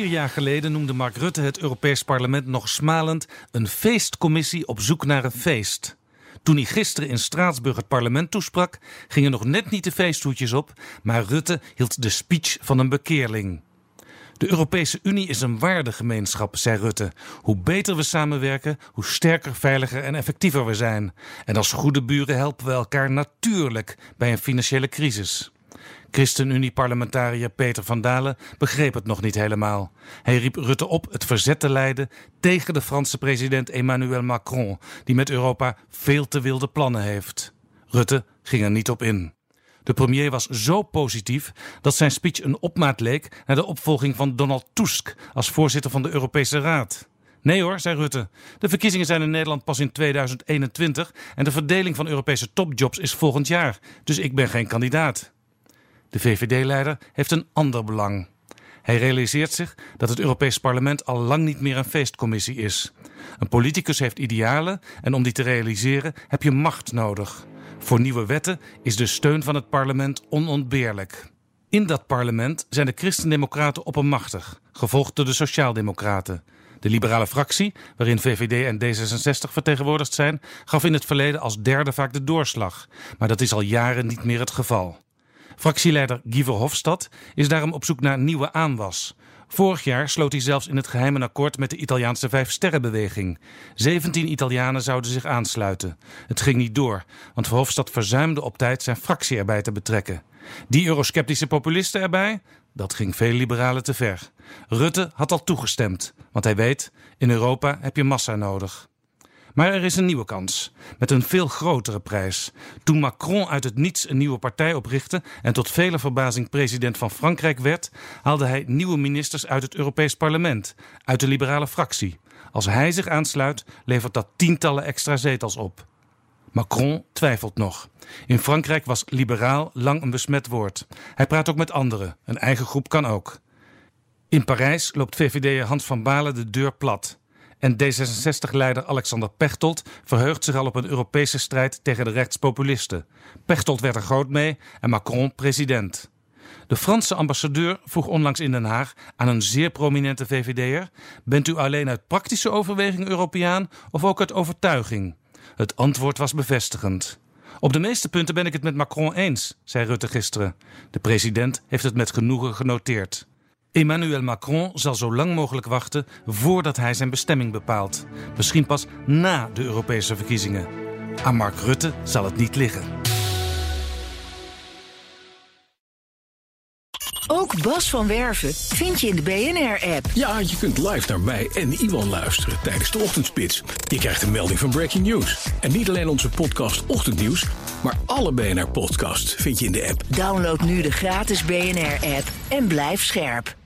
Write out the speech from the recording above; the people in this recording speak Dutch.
Vier jaar geleden noemde Mark Rutte het Europees Parlement nog smalend een feestcommissie op zoek naar een feest. Toen hij gisteren in Straatsburg het parlement toesprak, gingen nog net niet de feesthoedjes op, maar Rutte hield de speech van een bekeerling. De Europese Unie is een waardegemeenschap, zei Rutte. Hoe beter we samenwerken, hoe sterker, veiliger en effectiever we zijn. En als goede buren helpen we elkaar natuurlijk bij een financiële crisis. ChristenUnie-parlementariër Peter van Dalen begreep het nog niet helemaal. Hij riep Rutte op het verzet te leiden tegen de Franse president Emmanuel Macron, die met Europa veel te wilde plannen heeft. Rutte ging er niet op in. De premier was zo positief dat zijn speech een opmaat leek naar de opvolging van Donald Tusk als voorzitter van de Europese Raad. Nee hoor, zei Rutte. De verkiezingen zijn in Nederland pas in 2021 en de verdeling van Europese topjobs is volgend jaar. Dus ik ben geen kandidaat. De VVD-leider heeft een ander belang. Hij realiseert zich dat het Europees Parlement al lang niet meer een feestcommissie is. Een politicus heeft idealen en om die te realiseren heb je macht nodig. Voor nieuwe wetten is de steun van het parlement onontbeerlijk. In dat parlement zijn de christendemocraten oppermachtig, gevolgd door de sociaaldemocraten. De liberale fractie, waarin VVD en D66 vertegenwoordigd zijn, gaf in het verleden als derde vaak de doorslag. Maar dat is al jaren niet meer het geval. Fractieleider Guy Verhofstadt is daarom op zoek naar nieuwe aanwas. Vorig jaar sloot hij zelfs in het geheim een akkoord met de Italiaanse Vijfsterrenbeweging. 17 Italianen zouden zich aansluiten. Het ging niet door, want Verhofstadt verzuimde op tijd zijn fractie erbij te betrekken. Die eurosceptische populisten erbij? Dat ging veel liberalen te ver. Rutte had al toegestemd, want hij weet: in Europa heb je massa nodig. Maar er is een nieuwe kans, met een veel grotere prijs. Toen Macron uit het niets een nieuwe partij oprichtte en tot vele verbazing president van Frankrijk werd, haalde hij nieuwe ministers uit het Europees Parlement, uit de liberale fractie. Als hij zich aansluit, levert dat tientallen extra zetels op. Macron twijfelt nog. In Frankrijk was liberaal lang een besmet woord. Hij praat ook met anderen, een eigen groep kan ook. In Parijs loopt VVD'er Hans van Balen de deur plat. En D66-leider Alexander Pechtold verheugt zich al op een Europese strijd tegen de rechtspopulisten. Pechtold werd er groot mee en Macron president. De Franse ambassadeur vroeg onlangs in Den Haag aan een zeer prominente VVD'er: Bent u alleen uit praktische overweging Europeaan of ook uit overtuiging? Het antwoord was bevestigend. Op de meeste punten ben ik het met Macron eens, zei Rutte gisteren. De president heeft het met genoegen genoteerd. Emmanuel Macron zal zo lang mogelijk wachten voordat hij zijn bestemming bepaalt. Misschien pas na de Europese verkiezingen. Aan Mark Rutte zal het niet liggen. Ook Bas van Werven vind je in de BNR-app. Ja, je kunt live naar mij en Iwan luisteren tijdens de ochtendspits. Je krijgt een melding van Breaking News. En niet alleen onze podcast Ochtendnieuws, maar alle BNR-podcasts vind je in de app. Download nu de gratis BNR-app en blijf scherp.